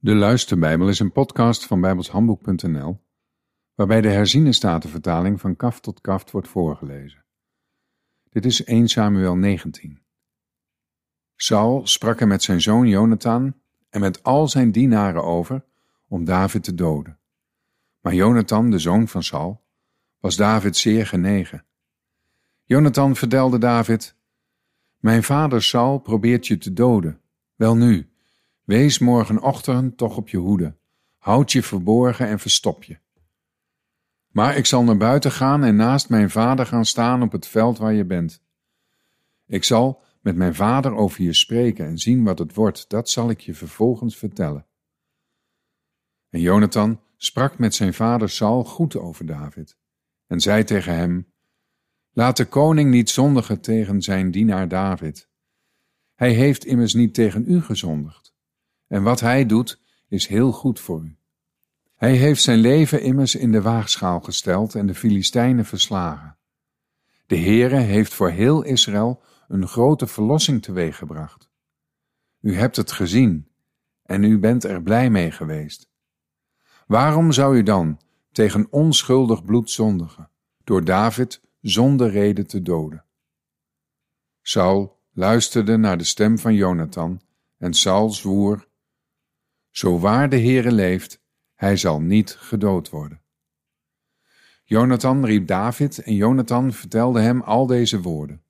De Luisterbijbel is een podcast van bijbelshandboek.nl waarbij de herziene statenvertaling van kaft tot kaft wordt voorgelezen. Dit is 1 Samuel 19. Saul sprak er met zijn zoon Jonathan en met al zijn dienaren over om David te doden. Maar Jonathan, de zoon van Saul, was David zeer genegen. Jonathan vertelde David: Mijn vader Saul probeert je te doden. Wel nu, wees morgenochtend toch op je hoede. Houd je verborgen en verstop je. Maar ik zal naar buiten gaan en naast mijn vader gaan staan op het veld waar je bent. Ik zal met mijn vader over je spreken en zien wat het wordt, dat zal ik je vervolgens vertellen. En Jonathan sprak met zijn vader Saul goed over David en zei tegen hem: Laat de koning niet zondigen tegen zijn dienaar David. Hij heeft immers niet tegen u gezondigd. En wat hij doet, is heel goed voor u. Hij heeft zijn leven immers in de waagschaal gesteld en de Filistijnen verslagen. De Heere heeft voor heel Israël een grote verlossing teweeggebracht. U hebt het gezien en u bent er blij mee geweest. Waarom zou u dan tegen onschuldig bloed zondigen, door David zonder reden te doden? Saul luisterde naar de stem van Jonathan en Saul zwoer, Zo waar de Heere leeft, hij zal niet gedood worden. Jonathan riep David en Jonathan vertelde hem al deze woorden.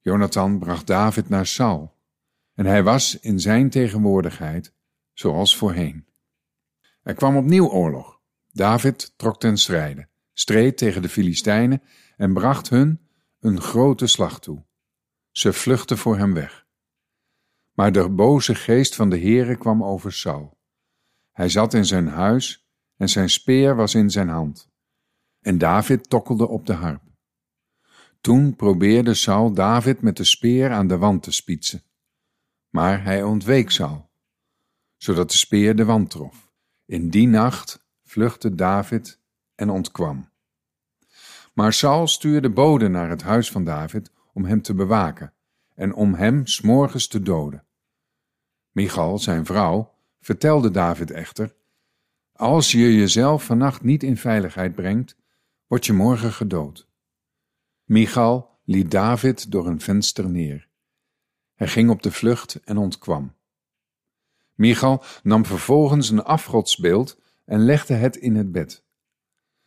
Jonathan bracht David naar Saul en hij was in zijn tegenwoordigheid zoals voorheen. Er kwam opnieuw oorlog. David trok ten strijde, streed tegen de Filistijnen en bracht hun een grote slag toe. Ze vluchtten voor hem weg. Maar de boze geest van de Heere kwam over Saul. Hij zat in zijn huis en zijn speer was in zijn hand. En David tokkelde op de harp. Toen probeerde Saul David met de speer aan de wand te spietsen. Maar hij ontweek Saul, zodat de speer de wand trof. In die nacht vluchtte David en ontkwam. Maar Saul stuurde boden naar het huis van David om hem te bewaken en om hem s'morgens te doden. Michal, zijn vrouw, vertelde David echter: Als je jezelf vannacht niet in veiligheid brengt, word je morgen gedood. Michal liet David door een venster neer. Hij ging op de vlucht en ontkwam. Michal nam vervolgens een afgodsbeeld en legde het in het bed.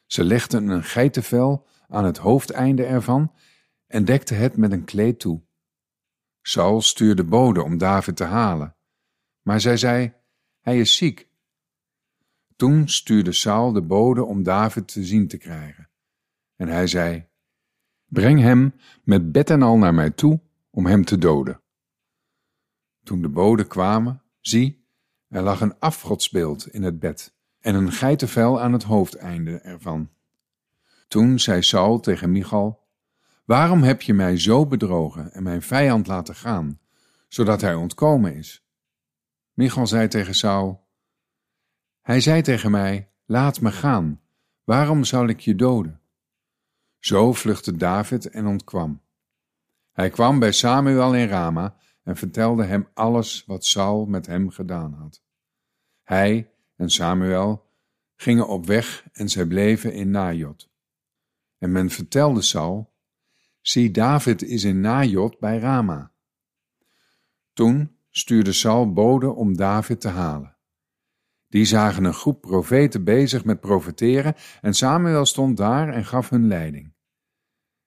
Ze legde een geitenvel aan het hoofdeinde ervan en dekte het met een kleed toe. Saul stuurde bode om David te halen, maar zij zei: Hij is ziek. Toen stuurde Saul de bode om David te zien te krijgen. En hij zei: Breng hem met bed en al naar mij toe om hem te doden. Toen de boden kwamen, zie, er lag een afgodsbeeld in het bed en een geitenvel aan het hoofdeinde ervan. Toen zei Saul tegen Michal: Waarom heb je mij zo bedrogen en mijn vijand laten gaan, zodat hij ontkomen is? Michal zei tegen Saul: Hij zei tegen mij: Laat me gaan. Waarom zal ik je doden? Zo vluchtte David en ontkwam. Hij kwam bij Samuel in Rama en vertelde hem alles wat Saul met hem gedaan had. Hij en Samuel gingen op weg en zij bleven in Najot. En men vertelde Saul, zie David is in Najot bij Rama. Toen stuurde Saul boden om David te halen. Die zagen een groep profeten bezig met profeteren en Samuel stond daar en gaf hun leiding.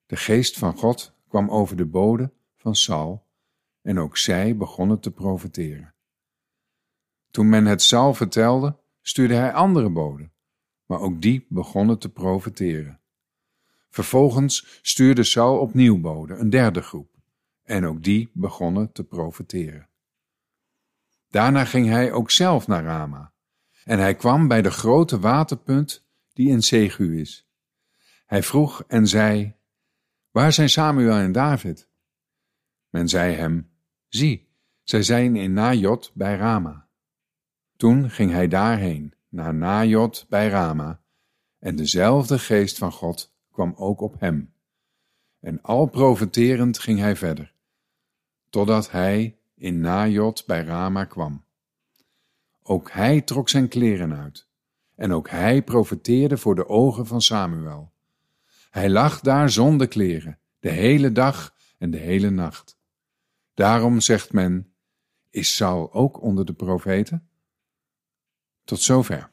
De geest van God kwam over de boden van Saul en ook zij begonnen te profeteren. Toen men het Saul vertelde, stuurde hij andere boden, maar ook die begonnen te profeteren. Vervolgens stuurde Saul opnieuw boden, een derde groep, en ook die begonnen te profeteren. Daarna ging hij ook zelf naar Rama, en hij kwam bij de grote waterpunt die in Segu is. Hij vroeg en zei, Waar zijn Samuel en David? Men zei hem, Zie, zij zijn in Najot bij Rama. Toen ging hij daarheen, naar Najot bij Rama, en dezelfde geest van God kwam ook op hem. En al profeterend ging hij verder, totdat hij in Najot bij Rama kwam. Ook hij trok zijn kleren uit. En ook hij profeteerde voor de ogen van Samuel. Hij lag daar zonder kleren, de hele dag en de hele nacht. Daarom zegt men: Is Saul ook onder de profeten? Tot zover.